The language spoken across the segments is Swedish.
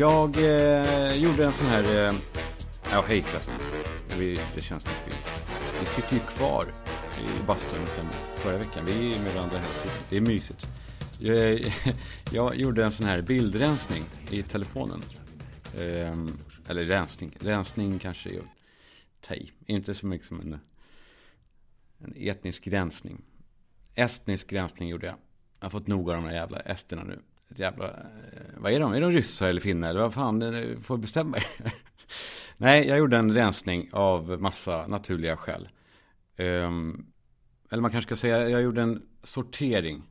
Jag eh, gjorde en sån här... Eh, ja, hej förresten. Vi, det känns som fint. vi, vi sitter ju kvar i bastun sen förra veckan. Vi är med varandra hela tiden. Det är mysigt. Jag, eh, jag gjorde en sån här bildrensning i telefonen. Eh, eller rensning. Rensning kanske är ta Inte så mycket som en, en etnisk rensning. Estnisk rensning gjorde jag. Jag har fått nog av de här jävla esterna nu. Ett jävla, eh, vad är de? Är de ryssar eller finnar? Eller vad fan, får bestämma er. Nej, jag gjorde en rensning av massa naturliga skäl. Um, eller man kanske ska säga, jag gjorde en sortering.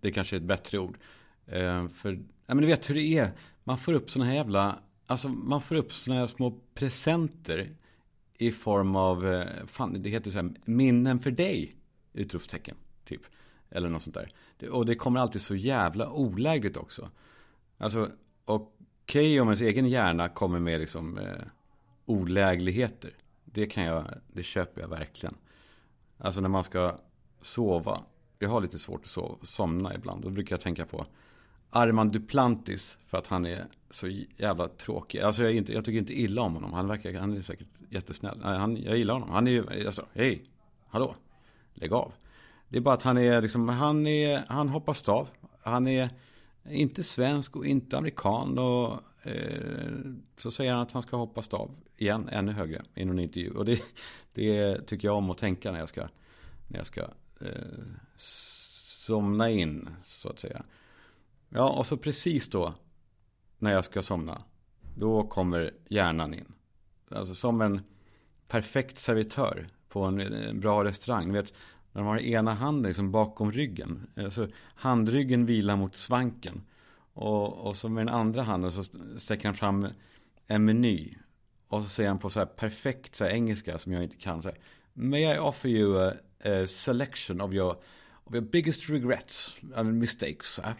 Det kanske är ett bättre ord. Ehm, för, ja men du vet hur det är. Man får upp sådana här jävla, alltså man får upp sådana här små presenter. I form av, eh, fan det heter så här, minnen för dig. Utropstecken, typ. Eller något sånt där. Och det kommer alltid så jävla olägligt också. Alltså, okej okay, om ens egen hjärna kommer med liksom eh, olägligheter. Det kan jag, det köper jag verkligen. Alltså när man ska sova. Jag har lite svårt att sova, somna ibland. Då brukar jag tänka på Armand Duplantis. För att han är så jävla tråkig. Alltså jag, inte, jag tycker inte illa om honom. Han verkar, han är säkert jättesnäll. Han, jag gillar honom. Han är ju, alltså, hej, hallå, lägg av. Det är bara att han är liksom, han är, han hoppar stav. Han är inte svensk och inte amerikan. Och eh, så säger han att han ska hoppa stav igen, ännu högre i någon intervju. Och det, det tycker jag om att tänka när jag ska, när jag ska eh, somna in, så att säga. Ja, och så precis då, när jag ska somna, då kommer hjärnan in. Alltså som en perfekt servitör på en bra restaurang. Ni vet, när de har ena handen liksom bakom ryggen. Eh, så handryggen vilar mot svanken. Och, och så med den andra handen så sträcker han fram en meny. Och så säger han på så här perfekt så här engelska som jag inte kan. Så här, May I offer you a, a selection of your, of your biggest regrets and mistakes.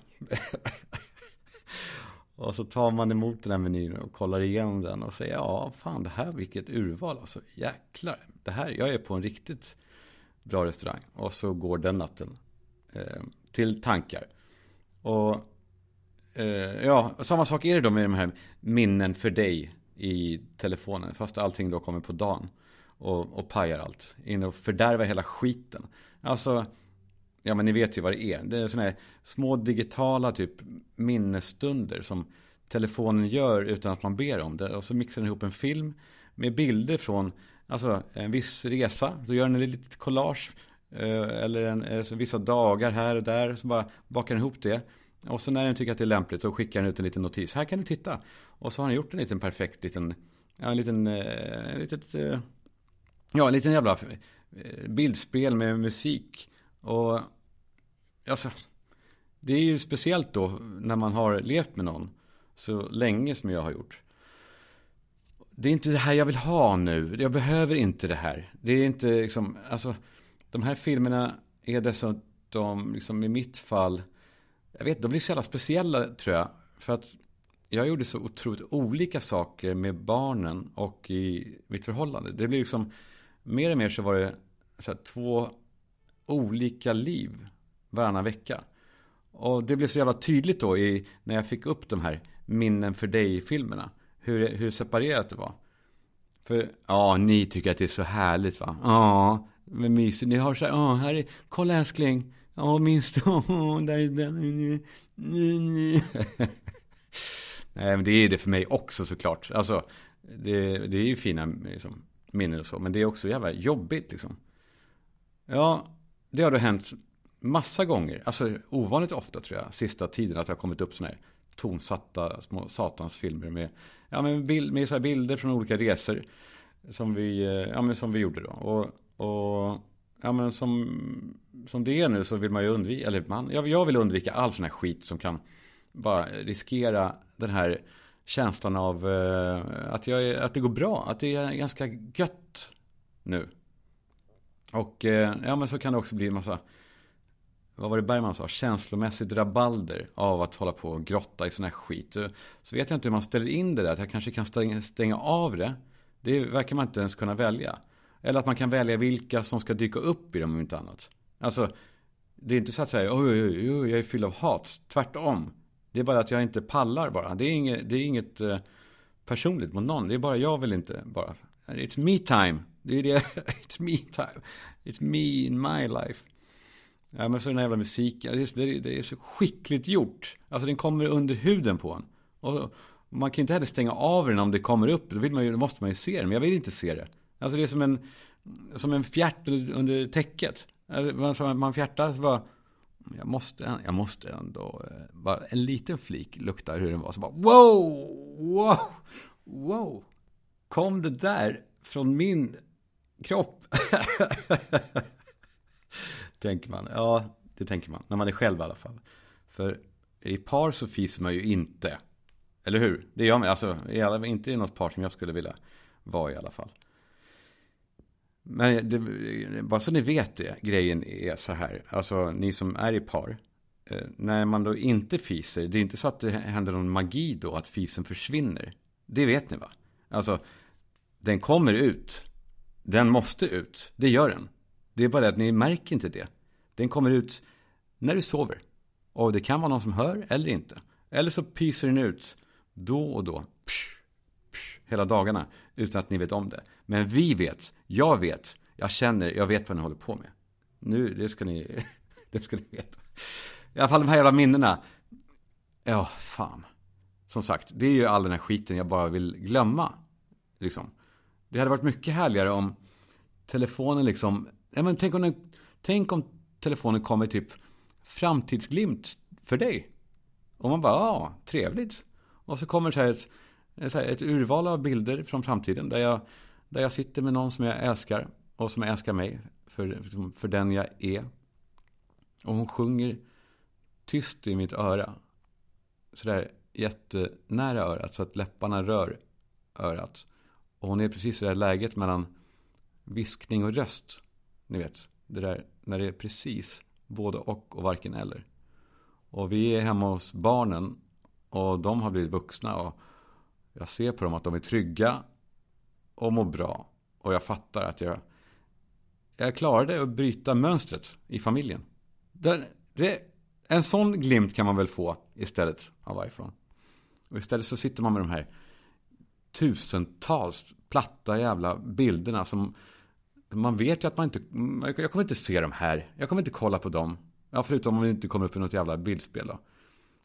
och så tar man emot den här menyn och kollar igenom den och säger ja, fan det här vilket urval alltså. Jäklar, det här, jag är på en riktigt bra restaurang. Och så går den natten eh, till tankar. Och eh, ja, samma sak är det då med de här minnen för dig i telefonen. Fast allting då kommer på dagen. Och, och pajar allt. In och fördärvar hela skiten. Alltså, ja men ni vet ju vad det är. Det är sådana här små digitala typ minnesstunder som telefonen gör utan att man ber om det. Och så mixar den ihop en film med bilder från Alltså en viss resa, då gör den ett litet collage. Eh, eller en, eh, vissa dagar här och där, så bara bakar den ihop det. Och så när den tycker att det är lämpligt så skickar den ut en liten notis. Här kan du titta. Och så har den gjort en liten perfekt liten, ja, en liten, eh, en litet, ja, en liten jävla bildspel med musik. Och alltså, det är ju speciellt då när man har levt med någon så länge som jag har gjort det är inte det här jag vill ha nu. Jag behöver inte det här. Det är inte liksom, alltså, de här filmerna är dessutom, liksom i mitt fall, jag vet, de blir så jävla speciella tror jag. För att jag gjorde så otroligt olika saker med barnen och i mitt förhållande. Det blir liksom, mer och mer så var det så här, två olika liv varannan vecka. Och det blev så jävla tydligt då i, när jag fick upp de här minnen för dig-filmerna hur, hur separerat det var. För, ja, ni tycker att det är så härligt va? Ja, men mysigt. Ni har så här, ja, här är, kolla älskling. Ja, minns du? Oh, där är den. Nej, men det är det för mig också såklart. Alltså, det, det är ju fina liksom, minnen och så. Men det är också jävla jobbigt liksom. Ja, det har då hänt massa gånger. Alltså ovanligt ofta tror jag. Sista tiden att det har kommit upp sådana här tonsatta små satansfilmer med, ja, med, bild, med så bilder från olika resor. Som vi, eh, ja, men som vi gjorde då. Och, och ja, men som, som det är nu så vill man ju undvika, eller man, jag, jag vill undvika all sån här skit som kan bara riskera den här känslan av eh, att, jag, att det går bra. Att det är ganska gött nu. Och eh, ja, men så kan det också bli en massa vad var det Bergman sa, känslomässigt rabalder av att hålla på och grotta i sån här skit. Så vet jag inte hur man ställer in det där, att jag kanske kan stänga, av det. Det verkar man inte ens kunna välja. Eller att man kan välja vilka som ska dyka upp i dem om inte annat. Alltså, det är inte så att säga, oj, oj, oj, jag är fylld av hat. Tvärtom. Det är bara att jag inte pallar bara. Det är inget, det är inget eh, personligt mot någon. Det är bara jag vill inte bara. It's me time. Det är det. It's me time. It's me in my life. Ja, men så den här jävla musiken. Det är, det är så skickligt gjort. Alltså den kommer under huden på en. Och man kan inte heller stänga av den om det kommer upp. Då, vill man ju, då måste man ju se den, Men jag vill inte se det. Alltså det är som en, som en fjärt under täcket. Alltså, man fjärtar så bara jag måste, jag måste ändå, eh, bara en liten flik luktar hur den var. Så bara wow, wow, wow. Kom det där från min kropp? tänker man. Ja, det tänker man. När man är själv i alla fall. För i par så fiser man ju inte. Eller hur? Det gör man. Alltså, inte i något par som jag skulle vilja vara i alla fall. Men det, bara så ni vet det, grejen är så här. Alltså ni som är i par. Eh, när man då inte fiser, det är inte så att det händer någon magi då, att fisen försvinner. Det vet ni va? Alltså, den kommer ut. Den måste ut. Det gör den. Det är bara det att ni märker inte det. Den kommer ut när du sover. Och det kan vara någon som hör eller inte. Eller så pyser den ut då och då. Psh, psh, hela dagarna. Utan att ni vet om det. Men vi vet. Jag vet. Jag känner. Jag vet vad ni håller på med. Nu, det ska ni, det ska ni veta. I alla fall de här jävla minnena. Ja, fan. Som sagt, det är ju all den här skiten jag bara vill glömma. Liksom. Det hade varit mycket härligare om telefonen liksom... Ja, men tänk, om den, tänk om telefonen kommer typ framtidsglimt för dig. Och man bara, ja, trevligt. Och så kommer så här ett, så här ett urval av bilder från framtiden. Där jag, där jag sitter med någon som jag älskar. Och som älskar mig. För, liksom, för den jag är. Och hon sjunger tyst i mitt öra. Sådär jättenära örat. Så att läpparna rör örat. Och hon är precis i det här läget mellan viskning och röst. Ni vet, det där när det är precis både och och varken eller. Och vi är hemma hos barnen och de har blivit vuxna och jag ser på dem att de är trygga och mår bra. Och jag fattar att jag, jag klarade att bryta mönstret i familjen. Det, det, en sån glimt kan man väl få istället av iPhone. Och istället så sitter man med de här tusentals platta jävla bilderna som man vet ju att man inte, jag kommer inte se de här, jag kommer inte kolla på dem. Ja, förutom om det inte kommer upp i något jävla bildspel då.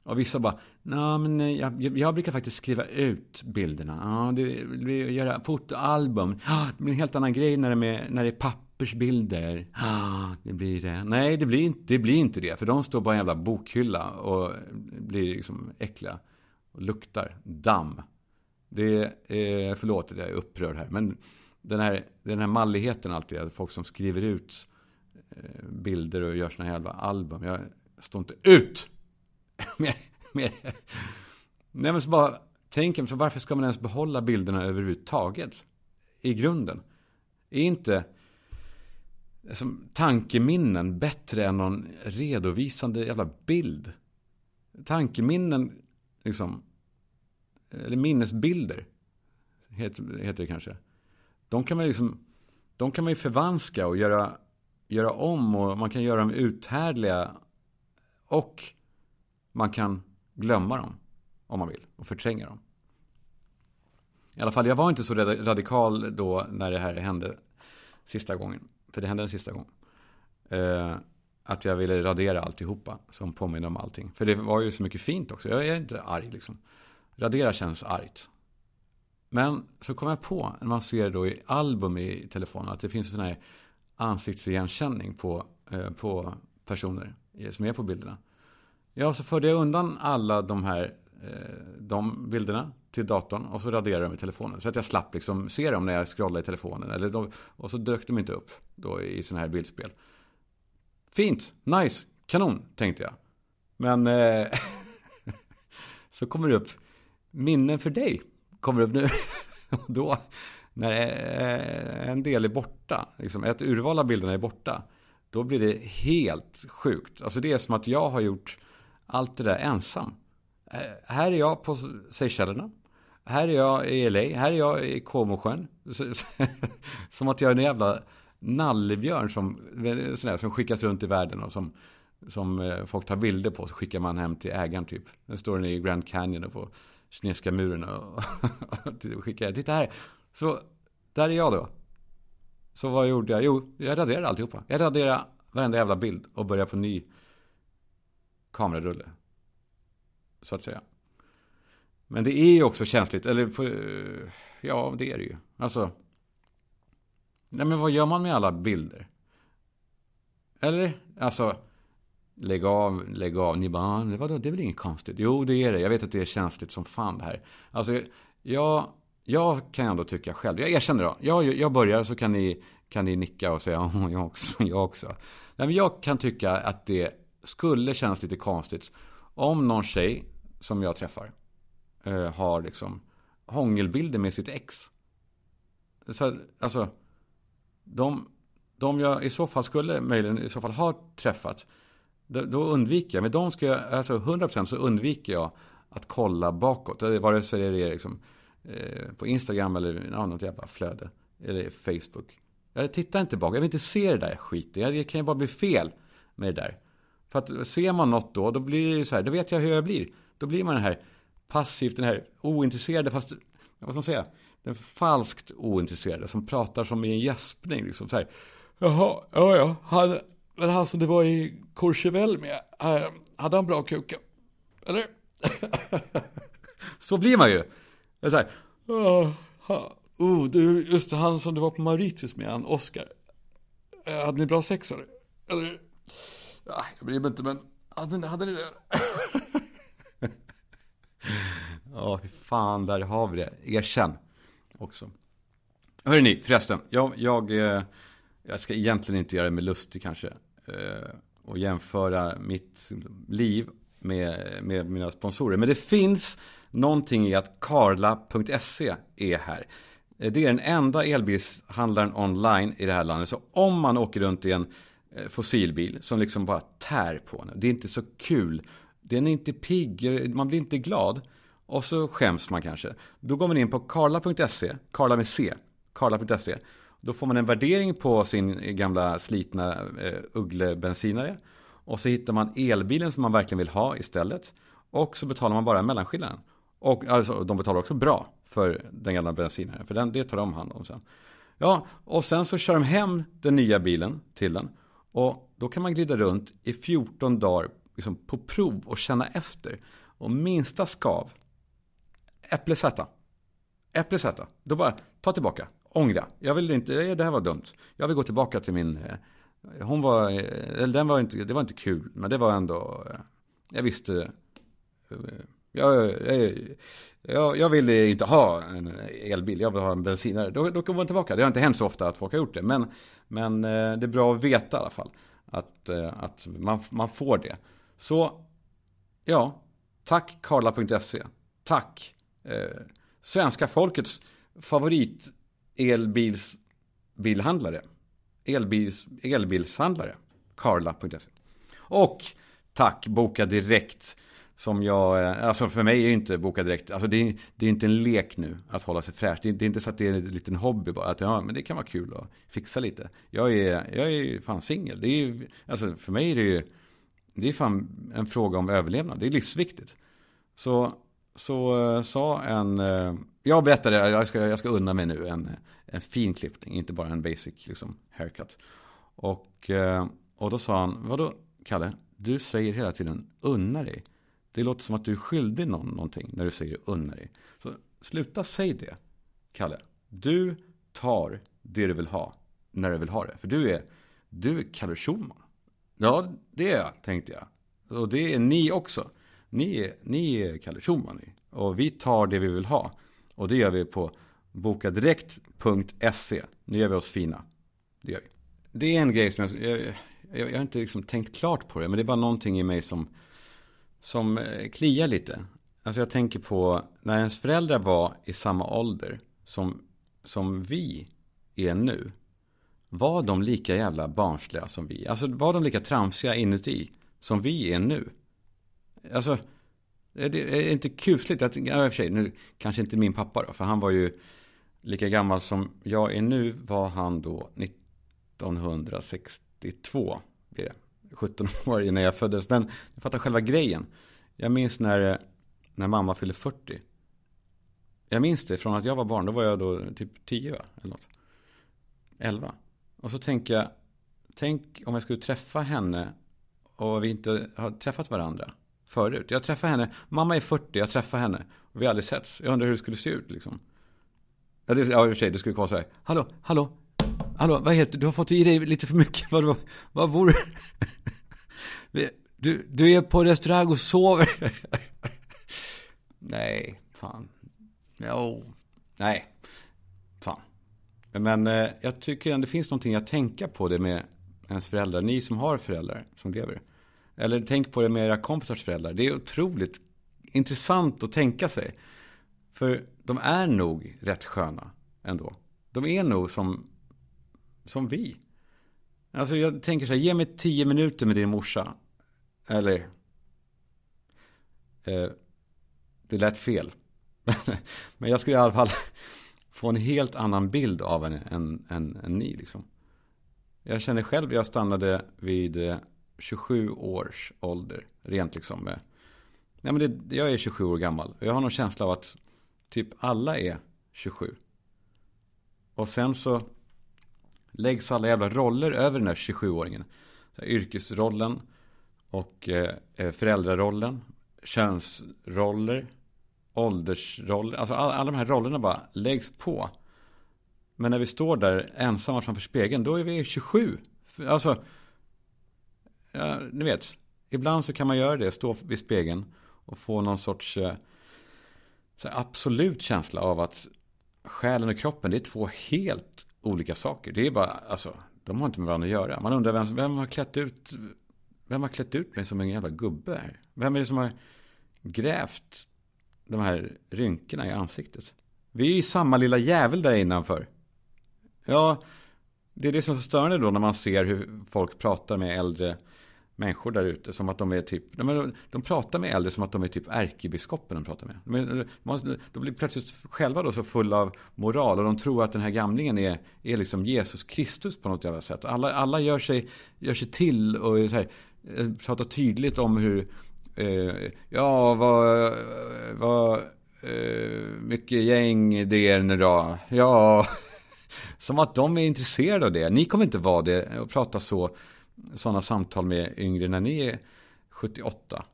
Och vissa bara, nej men eh, jag, jag, brukar faktiskt skriva ut bilderna. Ja, det blir göra fotoalbum. Ja, det blir en helt annan grej när det är, med, när det är pappersbilder. Ja, det blir det. Nej, det blir, inte, det blir inte det. För de står bara i en jävla bokhylla och blir liksom äckliga. Och luktar damm. Det är, eh, förlåt att jag är upprörd här. Men den här, den här malligheten alltid. Folk som skriver ut eh, bilder och gör sina här jävla album. Jag står inte ut med, mer. Nej men så bara, tänk så varför ska man ens behålla bilderna överhuvudtaget? I grunden. Är inte som tankeminnen bättre än någon redovisande jävla bild? Tankeminnen, liksom, eller minnesbilder, heter, heter det kanske. De kan man liksom, de kan man ju förvanska och göra, göra om och man kan göra dem uthärdliga. Och man kan glömma dem om man vill och förtränga dem. I alla fall, jag var inte så radikal då när det här hände sista gången. För det hände en sista gång. Eh, att jag ville radera alltihopa som påminner om allting. För det var ju så mycket fint också. Jag är inte arg liksom. Radera känns argt. Men så kom jag på, när man ser då i album i telefonen, att det finns en sån här ansiktsigenkänning på, eh, på personer som är på bilderna. Ja, så förde jag undan alla de här eh, de bilderna till datorn och så raderade jag dem i telefonen. Så att jag slapp liksom se dem när jag scrollade i telefonen. Eller de, och så dök de inte upp då i sådana här bildspel. Fint, nice, kanon, tänkte jag. Men eh, så kommer det upp minnen för dig. Kommer upp nu. och då, när en del är borta, liksom ett urval av bilderna är borta. Då blir det helt sjukt. Alltså det är som att jag har gjort allt det där ensam. Eh, här är jag på Seychellerna. Här är jag i LA. Här är jag i Comosjön. Som att jag är en jävla nallebjörn som, sån som skickas runt i världen och som som eh, folk tar bilder på. Så skickar man hem till ägaren typ. Nu står den i Grand Canyon och får kinesiska muren och, skickade. Titta här. Så där är jag då. Så vad gjorde jag? Jo, jag raderade alltihopa. Jag raderade varenda jävla bild och började på ny kamerarulle. Så att säga. Men det är ju också känsligt. Eller, ja, det är det ju. Alltså. Nej, men vad gör man med alla bilder? Eller? Alltså. Lägg av, lägg av. Ni bara, ah, vadå, det är väl inget konstigt? Jo, det är det. Jag vet att det är känsligt som fan det här. Alltså, jag, jag kan ändå tycka själv. Jag erkänner då. Jag, jag börjar så kan ni, kan ni nicka och säga, oh, jag också, jag också. Nej, men jag kan tycka att det skulle kännas lite konstigt om någon tjej som jag träffar eh, har liksom hångelbilder med sitt ex. Så, alltså, de, de jag i så fall skulle möjligen i så fall ha träffat, då, undviker jag, med dem ska jag, alltså 100% så undviker jag att kolla bakåt. Vare sig det är liksom, eh, på Instagram eller ja, något jävla flöde. Eller Facebook. Jag tittar inte bakåt, jag vill inte se det där skiten. Det kan ju bara bli fel med det där. För att ser man något då, då blir det ju så här, då vet jag hur jag blir. Då blir man den här passivt, den här ointresserade, fast vad ska man säga, den falskt ointresserade som pratar som i en gäspning. Liksom så här, Jaha, ja, ja, han, men han som det var i Courchevel med, äh, hade han bra kuka? Eller? så blir man ju. Så här, oh, oh, du, just han som du var på Mauritius med, han Oscar. Äh, hade ni bra sex eller? Eller? Ja, jag bryr mig inte, men hade, hade ni det? Ja, fy fan, där har vi det. Erkänn också. Hörrni, förresten. Jag, jag, eh, jag ska egentligen inte göra mig lustig kanske. Eh, och jämföra mitt liv med, med mina sponsorer. Men det finns någonting i att Karla.se är här. Eh, det är den enda elbilshandlaren online i det här landet. Så om man åker runt i en eh, fossilbil som liksom bara tär på en. Det är inte så kul. Den är inte pigg, man blir inte glad. Och så skäms man kanske. Då går man in på karla.se, karla med C, karla.se. Då får man en värdering på sin gamla slitna eh, ugglebensinare. Och så hittar man elbilen som man verkligen vill ha istället. Och så betalar man bara mellanskillnaden. Och alltså, de betalar också bra för den gamla bensinaren. För den, det tar de hand om sen. Ja, och sen så kör de hem den nya bilen till den. Och då kan man glida runt i 14 dagar liksom, på prov och känna efter. Och minsta skav Äpplesätta. Äpplesätta. Då bara, ta tillbaka. Ångra. Jag vill inte, det här var dumt. Jag vill gå tillbaka till min, eh, hon var, eh, eller den var inte, det var inte kul. Men det var ändå, eh, jag visste, jag, jag, jag ville inte ha en elbil, jag vill ha en bensinare. Då, då kommer man tillbaka. Det har inte hänt så ofta att folk har gjort det. Men, men det är bra att veta i alla fall. Att, att man, man får det. Så, ja. Tack Karla.se. Tack eh, svenska folkets favorit elbilsbilhandlare. Elbils, elbilshandlare. Karla.se. Och tack Boka Direkt. Som jag, eh, alltså för mig är ju inte Boka Direkt, alltså det är, det är inte en lek nu att hålla sig fräsch. Det är, det är, inte så att det är en liten hobby bara. Att ja, men det kan vara kul att fixa lite. Jag är, jag är fan singel. Det är alltså för mig är det ju, det är fan en fråga om överlevnad. Det är livsviktigt. Så så eh, sa en, eh, jag berättade, jag ska, jag ska unna mig nu en, en fin klippning, inte bara en basic liksom, haircut. Och, eh, och då sa han, vadå Kalle, du säger hela tiden unna dig. Det låter som att du är skyldig någon någonting när du säger unna dig. Så sluta säg det, Kalle. Du tar det du vill ha när du vill ha det. För du är, du är Kalle Schulman. Ja, det är jag, tänkte jag. Och det är ni också. Ni, ni är Kalle Schumann och vi tar det vi vill ha. Och det gör vi på bokadirekt.se. Nu gör vi oss fina. Det gör vi. Det är en grej som jag, jag, jag, jag har inte liksom tänkt klart på det. Men det är bara någonting i mig som, som eh, kliar lite. Alltså jag tänker på när ens föräldrar var i samma ålder som, som vi är nu. Var de lika jävla barnsliga som vi? Alltså var de lika tramsiga inuti som vi är nu? Alltså, det är inte kusligt att, ja, i och för sig, nu kanske inte min pappa då, för han var ju lika gammal som jag är nu, var han då 1962, blir det. 17 år innan jag föddes. Men jag fattar själva grejen. Jag minns när, när mamma fyllde 40. Jag minns det från att jag var barn. Då var jag då typ 10 va? Eller något. 11. Och så tänker jag. Tänk om jag skulle träffa henne. Och vi inte har träffat varandra förut. Jag träffade henne. Mamma är 40. Jag träffade henne. Och vi har aldrig setts. Jag undrar hur det skulle se ut liksom. Ja, det, ja i och för sig. Det skulle komma så här. Hallå, hallå. Hallå, vad heter du? har fått i dig lite för mycket. Vad, vad vore du, du är på restaurang och sover. Nej, fan. Jo. Nej. Fan. Men eh, jag tycker ändå det finns någonting att tänka på det med ens föräldrar. Ni som har föräldrar som lever. Eller tänk på det med era kompisars föräldrar. Det är otroligt intressant att tänka sig. För de är nog rätt sköna ändå. De är nog som, som vi. Alltså jag tänker så här, ge mig tio minuter med din morsa. Eller, eh, det lät fel. Men jag skulle i alla fall få en helt annan bild av henne än, än, än ni. Liksom. Jag känner själv, jag stannade vid eh, 27 års ålder. Rent liksom med. Nej, men det, jag är 27 år gammal. Jag har någon känsla av att typ alla är 27. Och sen så läggs alla jävla roller över den här 27-åringen. Yrkesrollen och eh, eh, föräldrarollen, könsroller, åldersroller. Alltså alla, alla de här rollerna bara läggs på. Men när vi står där ensamma framför spegeln, då är vi 27. Alltså, ja, ni vet, ibland så kan man göra det, stå vid spegeln och få någon sorts eh, absolut känsla av att själen och kroppen, det är två helt olika saker. Det är bara, alltså, de har inte med varandra att göra. Man undrar vem, vem har klätt ut, vem har klätt ut mig som en jävla gubbe här? Vem är det som har grävt de här rynkorna i ansiktet? Vi är ju samma lilla jävel där innanför. Ja, det är det som är så störande då när man ser hur folk pratar med äldre människor där ute som att de är typ, de, de pratar med äldre som att de är typ ärkebiskopen de pratar med. De, de, de blir plötsligt själva då så fulla av moral och de tror att den här gamlingen är, är liksom Jesus Kristus på något jävla sätt. Alla, alla gör, sig, gör sig till och så här, eh, pratar tydligt om hur, eh, ja vad, vad eh, mycket gäng det är nu då. Ja, som att de är intresserade av det. Ni kommer inte vara det och prata så sådana samtal med yngre när ni är 78.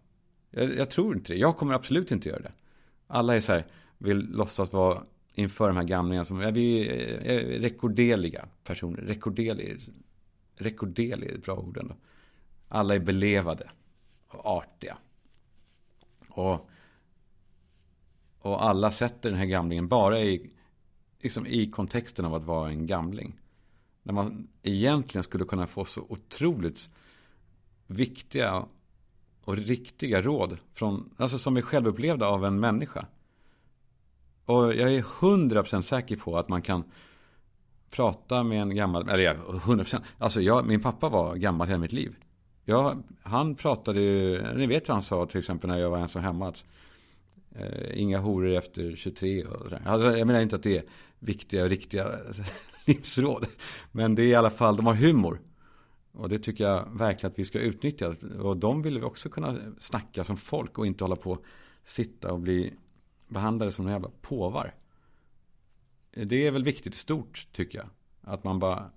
Jag, jag, tror inte det. Jag kommer absolut inte göra det. Alla är så här, vill låtsas vara inför de här gamlingarna som, ja, vi är rekorderliga personer. Rekorderlig, rekorderlig är ett bra ord ändå. Alla är belevade och artiga. Och, och alla sätter den här gamlingen bara i, liksom i kontexten av att vara en gamling. När man egentligen skulle kunna få så otroligt viktiga och riktiga råd. Från, alltså som är självupplevda av en människa. Och jag är hundra procent säker på att man kan prata med en gammal, eller hundra procent, alltså jag, min pappa var gammal hela mitt liv. Jag, han pratade ju, ni vet vad han sa till exempel när jag var ensam hemma. Att, Eh, inga horor efter 23 och sådär. Alltså, jag menar inte att det är viktiga och riktiga livsråd. Men det är i alla fall, de har humor. Och det tycker jag verkligen att vi ska utnyttja. Och de vill vi också kunna snacka som folk och inte hålla på sitta och bli behandlade som några jävla påvar. Det är väl viktigt i stort tycker jag. Att man bara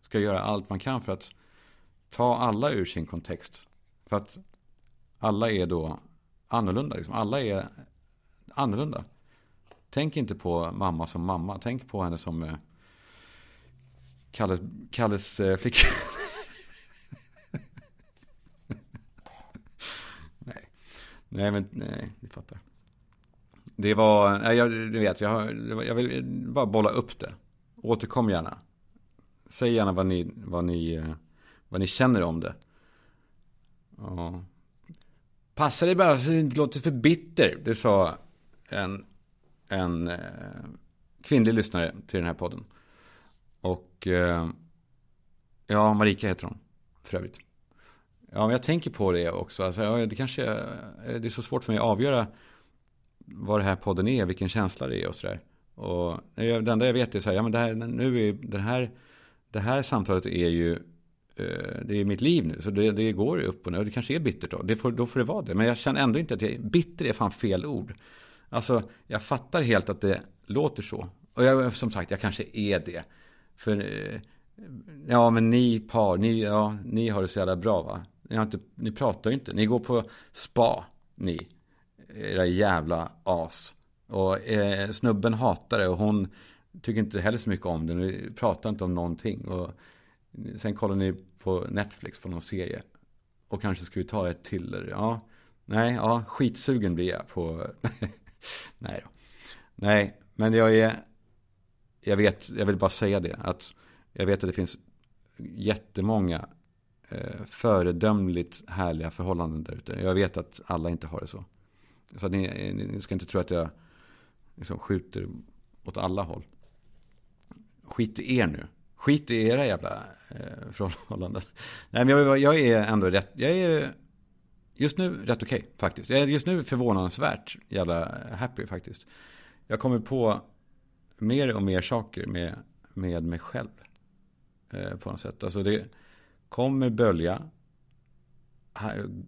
ska göra allt man kan för att ta alla ur sin kontext. För att alla är då annorlunda. Liksom. Alla är annorlunda. Tänk inte på mamma som mamma. Tänk på henne som eh, Kalles, Kalles eh, flicka. nej. nej, men nej, ni fattar. Det var, nej, jag, du vet, jag, jag vill bara bolla upp det. Återkom gärna. Säg gärna vad ni, vad ni, eh, vad ni känner om det. Ja. Passa dig bara så du inte låter för bitter. Det sa en, en eh, kvinnlig lyssnare till den här podden. Och eh, ja, Marika heter hon för övrigt. Ja, men jag tänker på det också. Alltså, ja, det kanske eh, det är så svårt för mig att avgöra vad det här podden är, vilken känsla det är och sådär. Och det enda jag vet är så här, ja men det här, nu är, det här, det här samtalet är ju eh, det är mitt liv nu. Så det, det går upp och ner. Och det kanske är bittert då. Det får, då får det vara det. Men jag känner ändå inte att jag, bitter är fan fel ord. Alltså, jag fattar helt att det låter så. Och jag, som sagt, jag kanske är det. För, eh, ja men ni par, ni, ja, ni har det så jävla bra va? Ni, har inte, ni pratar ju inte, ni går på spa, ni. Era jävla as. Och eh, snubben hatar det och hon tycker inte heller så mycket om det. Ni pratar inte om någonting. Och sen kollar ni på Netflix på någon serie. Och kanske ska vi ta ett till. Ja, nej, ja, skitsugen blir jag på. nej då. Nej, men jag är. Jag vet, jag vill bara säga det. Att jag vet att det finns jättemånga eh, föredömligt härliga förhållanden där ute. Jag vet att alla inte har det så. Så att ni, ni ska inte tro att jag liksom skjuter åt alla håll. Skit i er nu. Skit i era jävla eh, förhållanden. Nej, men jag, jag, är ändå rätt. Jag är just nu rätt okej okay, faktiskt. Jag är just nu förvånansvärt jävla happy faktiskt. Jag kommer på mer och mer saker med, med mig själv. Eh, på något sätt. Alltså det kommer bölja.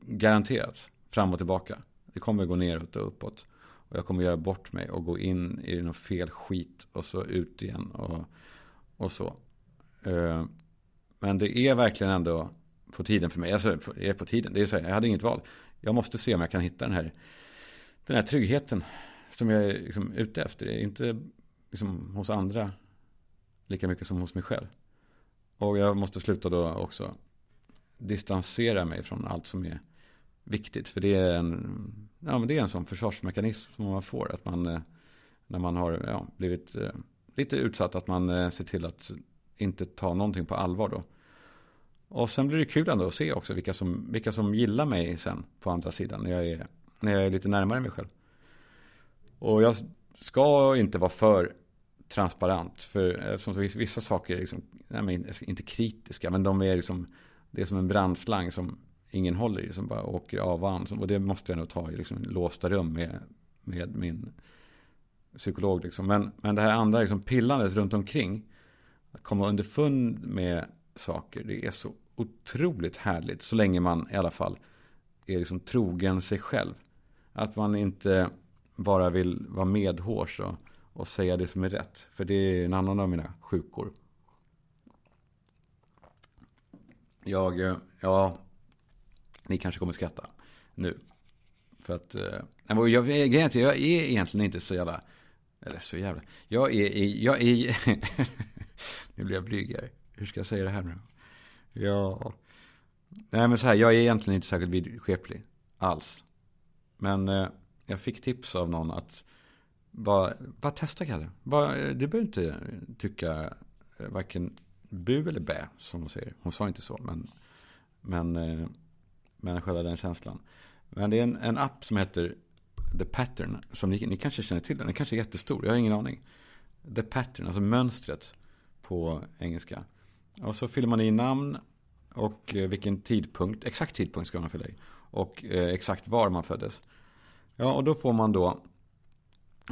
Garanterat. Fram och tillbaka. Det kommer gå neråt och uppåt. Och jag kommer göra bort mig och gå in i något fel skit och så ut igen och, och så. Eh, men det är verkligen ändå på tiden för mig. Alltså, det är på tiden. Det är så här, jag hade inget val. Jag måste se om jag kan hitta den här, den här tryggheten som jag är liksom ute efter. Det är inte liksom hos andra lika mycket som hos mig själv. Och jag måste sluta då också distansera mig från allt som är viktigt. För det är en, ja, men det är en sån försvarsmekanism som man får. Att man, eh, när man har ja, blivit eh, lite utsatt, att man eh, ser till att inte ta någonting på allvar då. Och sen blir det kul ändå att se också vilka som, vilka som gillar mig sen på andra sidan. När jag, är, när jag är lite närmare mig själv. Och jag ska inte vara för transparent. För eh, som vissa saker är liksom, nej, inte kritiska, men de är liksom, det är som en brandslang som ingen håller i som bara åker av och Och det måste jag nog ta i liksom låsta rum med, med min psykolog. Liksom. Men, men det här andra liksom pillandet runt omkring. Att komma underfund med saker. Det är så otroligt härligt. Så länge man i alla fall är liksom trogen sig själv. Att man inte bara vill vara medhårs och, och säga det som är rätt. För det är en annan av mina sjukor. Jag, eh, ja, ni kanske kommer skratta nu. För att, eh, jag, jag, jag, jag är egentligen inte så jävla, eller så jävla, jag är, jag är, nu blir jag blygare. Hur ska jag säga det här nu? Ja, nej men så här, jag är egentligen inte särskilt vidskeplig alls. Men eh, jag fick tips av någon att bara, bara testa Kalle. Bara, eh, du behöver inte tycka eh, varken bu eller bä som hon säger. Hon sa inte så, men, men eh, men själva den känslan. Men det är en, en app som heter The Pattern. Som ni, ni kanske känner till den. Den kanske är jättestor. Jag har ingen aning. The Pattern, alltså mönstret på engelska. Och så fyller man i namn och eh, vilken tidpunkt, exakt tidpunkt ska man fylla i. Och eh, exakt var man föddes. Ja, och då får man då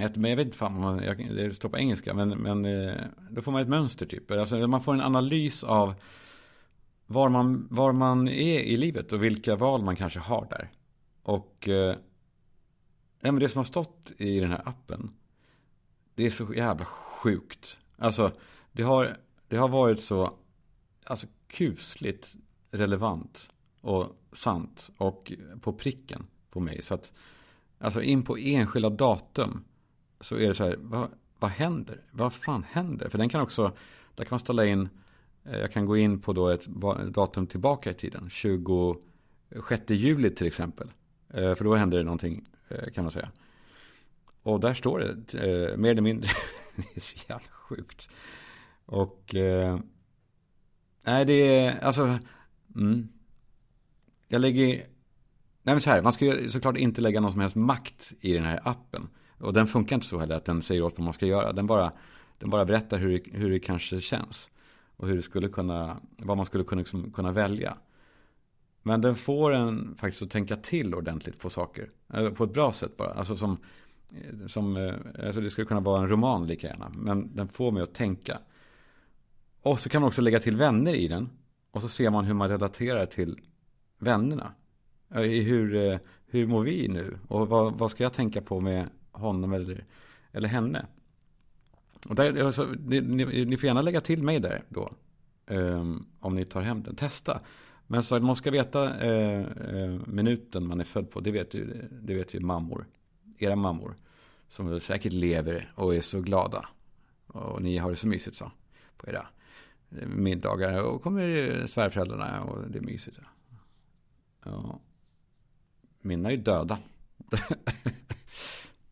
ett, men jag vet inte fan man, jag, det står på engelska, men, men eh, då får man ett mönster typ. Alltså man får en analys av var man, var man är i livet och vilka val man kanske har där. Och eh, ja, men det som har stått i den här appen, det är så jävla sjukt. Alltså, det har, det har varit så alltså, kusligt relevant och sant och på pricken på mig. Så att, alltså in på enskilda datum så är det så här, vad, vad händer? Vad fan händer? För den kan också, där kan man ställa in eh, jag kan gå in på då ett datum tillbaka i tiden. 26 juli till exempel. Eh, för då händer det någonting eh, kan man säga. Och där står det mer eller mindre. det är så jävla sjukt. Och nej det är alltså. Mm, jag lägger. Nej men så här. Man ska ju såklart inte lägga någon som helst makt i den här appen. Och den funkar inte så heller att den säger åt vad man ska göra. Den bara, den bara berättar hur, hur det kanske känns. Och hur det skulle kunna, vad man skulle kunna, liksom, kunna välja. Men den får en faktiskt att tänka till ordentligt på saker. På ett bra sätt bara. Alltså som, som eh, alltså det skulle kunna vara en roman lika gärna. Men den får mig att tänka. Och så kan man också lägga till vänner i den. Och så ser man hur man relaterar till vännerna. Eh, hur, eh, hur mår vi nu? Och vad, vad ska jag tänka på med honom eller, eller henne? Och där, alltså, ni, ni, ni får gärna lägga till mig där då. Um, om ni tar hem den. Testa. Men så man ska veta uh, minuten man är född på. Det vet ju, det vet ju mammor. Era mammor. Som säkert lever och är så glada. Och ni har det så mysigt så. På era middagar. Och kommer svärföräldrarna och det är mysigt. Ja. Mina är döda.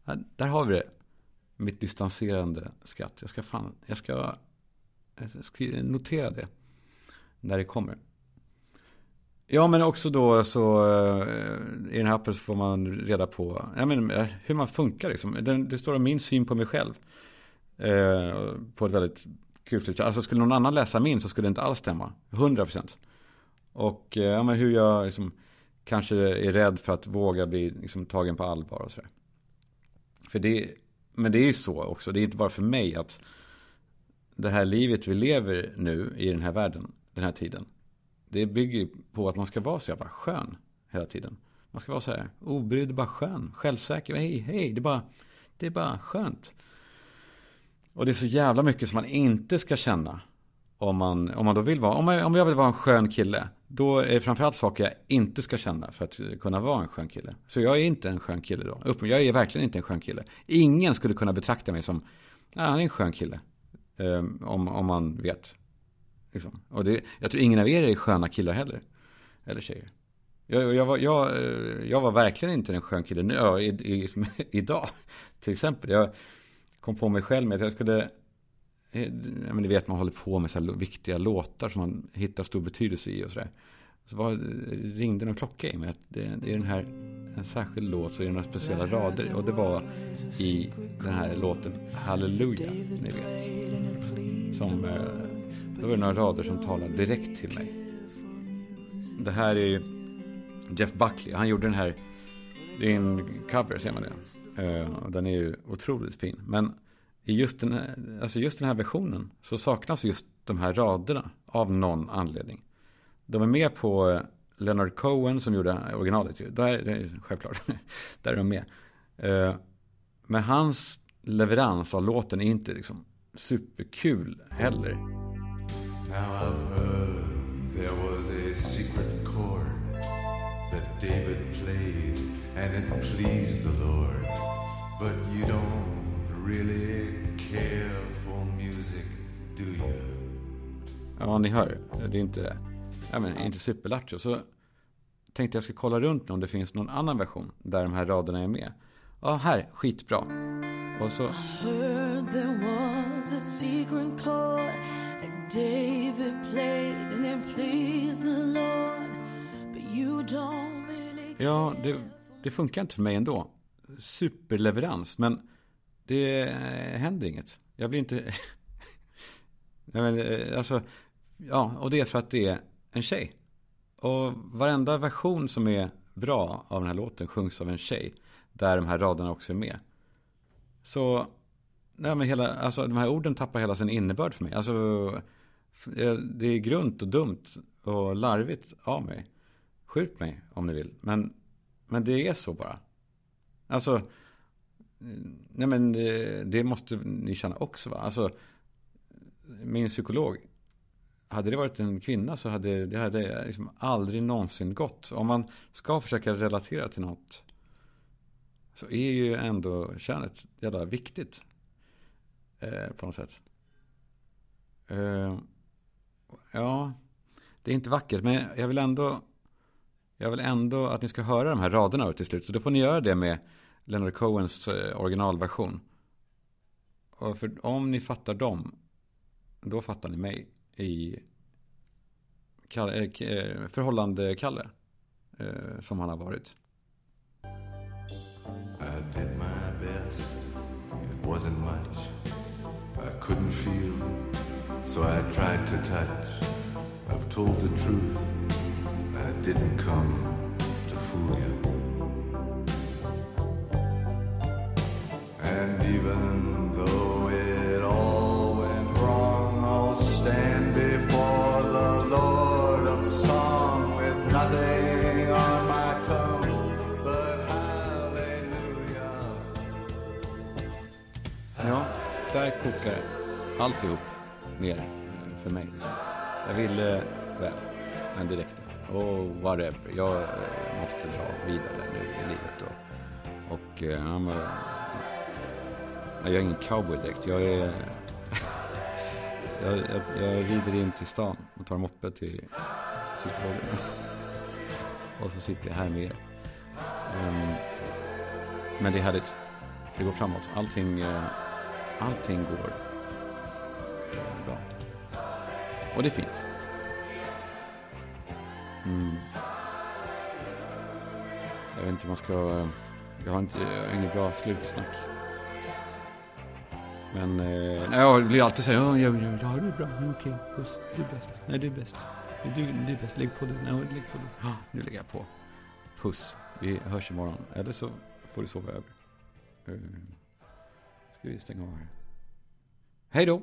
Där har vi det. Mitt distanserande skratt. Jag ska fan, jag ska, jag ska notera det. När det kommer. Ja men också då så eh, i den här appen så får man reda på jag menar, eh, hur man funkar liksom. Det, det står om min syn på mig själv. Eh, på ett väldigt kul Alltså skulle någon annan läsa min så skulle det inte alls stämma. 100%. Och eh, ja, men hur jag liksom, kanske är rädd för att våga bli liksom, tagen på allvar och sådär. För det, men det är ju så också, det är inte bara för mig att det här livet vi lever nu i den här världen, den här tiden. Det bygger på att man ska vara så jävla skön hela tiden. Man ska vara så här obrydd, bara skön, självsäker. Hej, hej, det är bara, det är bara skönt. Och det är så jävla mycket som man inte ska känna. Om man, om man då vill vara, om jag, om jag vill vara en skön kille. Då är det framförallt saker jag inte ska känna för att kunna vara en skön kille. Så jag är inte en skön kille då. Jag är verkligen inte en skön kille. Ingen skulle kunna betrakta mig som, ja, han är en skön kille. Um, om, om man vet. Liksom. Och det, jag tror ingen av er är sköna killar heller. Eller tjejer. Jag, jag, var, jag, eh, jag var verkligen inte en skön kille nu, i, i, idag. Till exempel. Jag kom på mig själv med att jag skulle eh, ja men ni vet man håller på med så här viktiga låtar som man hittar stor betydelse i och sådär. Så var, ringde någon klocka i mig att det, är den här, en särskild låt så är det några speciella rader. Och det var i den här låten Halleluja, ni vet. Som, eh, då var det några rader som talade direkt till mig. Det här är ju Jeff Buckley, han gjorde den här, det är en cover ser man det. Eh, och den är ju otroligt fin. Men i just den, här, alltså just den här versionen så saknas just de här raderna av någon anledning. De är med på eh, Leonard Cohen som gjorde originalet. Där, självklart, där är de med. Eh, men hans leverans av låten är inte liksom superkul heller. Now I've heard there was a secret chord that David and it pleased the Lord. But you don't really care for music, do you? Ja, ni hör. Det är inte, ja, men, inte superlattjo. Så tänkte jag ska kolla runt om det finns någon annan version där de här raderna är med. Ja, här. Skitbra. Och så... Ja, det, det funkar inte för mig ändå. Superleverans, men det händer inget. Jag blir inte... jag menar, eh, alltså, ja, och det är för att det är en tjej. Och varenda version som är bra av den här låten sjungs av en tjej. Där de här raderna också är med. Så, nej men hela, alltså de här orden tappar hela sin innebörd för mig. Alltså, eh, det är grunt och dumt och larvigt av mig. Skjut mig om ni vill. Men, men det är så bara. Alltså, Nej men det, det, måste ni känna också va? Alltså, min psykolog, hade det varit en kvinna så hade det hade liksom aldrig någonsin gått. Om man ska försöka relatera till något så är ju ändå könet jävla viktigt. Eh, på något sätt. Eh, ja, det är inte vackert men jag vill ändå jag vill ändå att ni ska höra de här raderna till slut. Så då får ni göra det med Leonard Cohens eh, originalversion. Och för om ni fattar dem, då fattar ni mig i eh, eh, förhållande Kalle. Som han har varit. I did my best. It wasn't much. I couldn't feel. So I tried to touch. I've told the truth. I didn't come to fool you. And even though it all went wrong, I'll stand before the Lord of Song with nothing on my tongue but hallelujah. Ja, där kokar alltihop ner för mig. Jag ville eh, väl, men direkt Och whatever, jag eh, måste dra vidare nu i livet. Och, eh, och uh, jag är ingen cowboy direkt. Jag är... jag, jag, jag rider in till stan och tar moppe till psykologen. Och så sitter jag här med er. Um, men det är härligt. Det går framåt. Allting, eh, allting går bra. Och det är fint. Mm. Jag vet inte om man ska... Eh, jag har, inte, jag har inget bra slutsnack. Men eh, nej, jag blir alltid så här, ja, ja, ja, ja, det är bra, okej, puss, du är bäst, nej, du är bäst, du, du är bäst, lägg på du, nej, lägg på du, ah, nu lägger jag på, puss, vi hörs imorgon, eller så får du sova över. Uh, ska vi stänga av här. Hej då!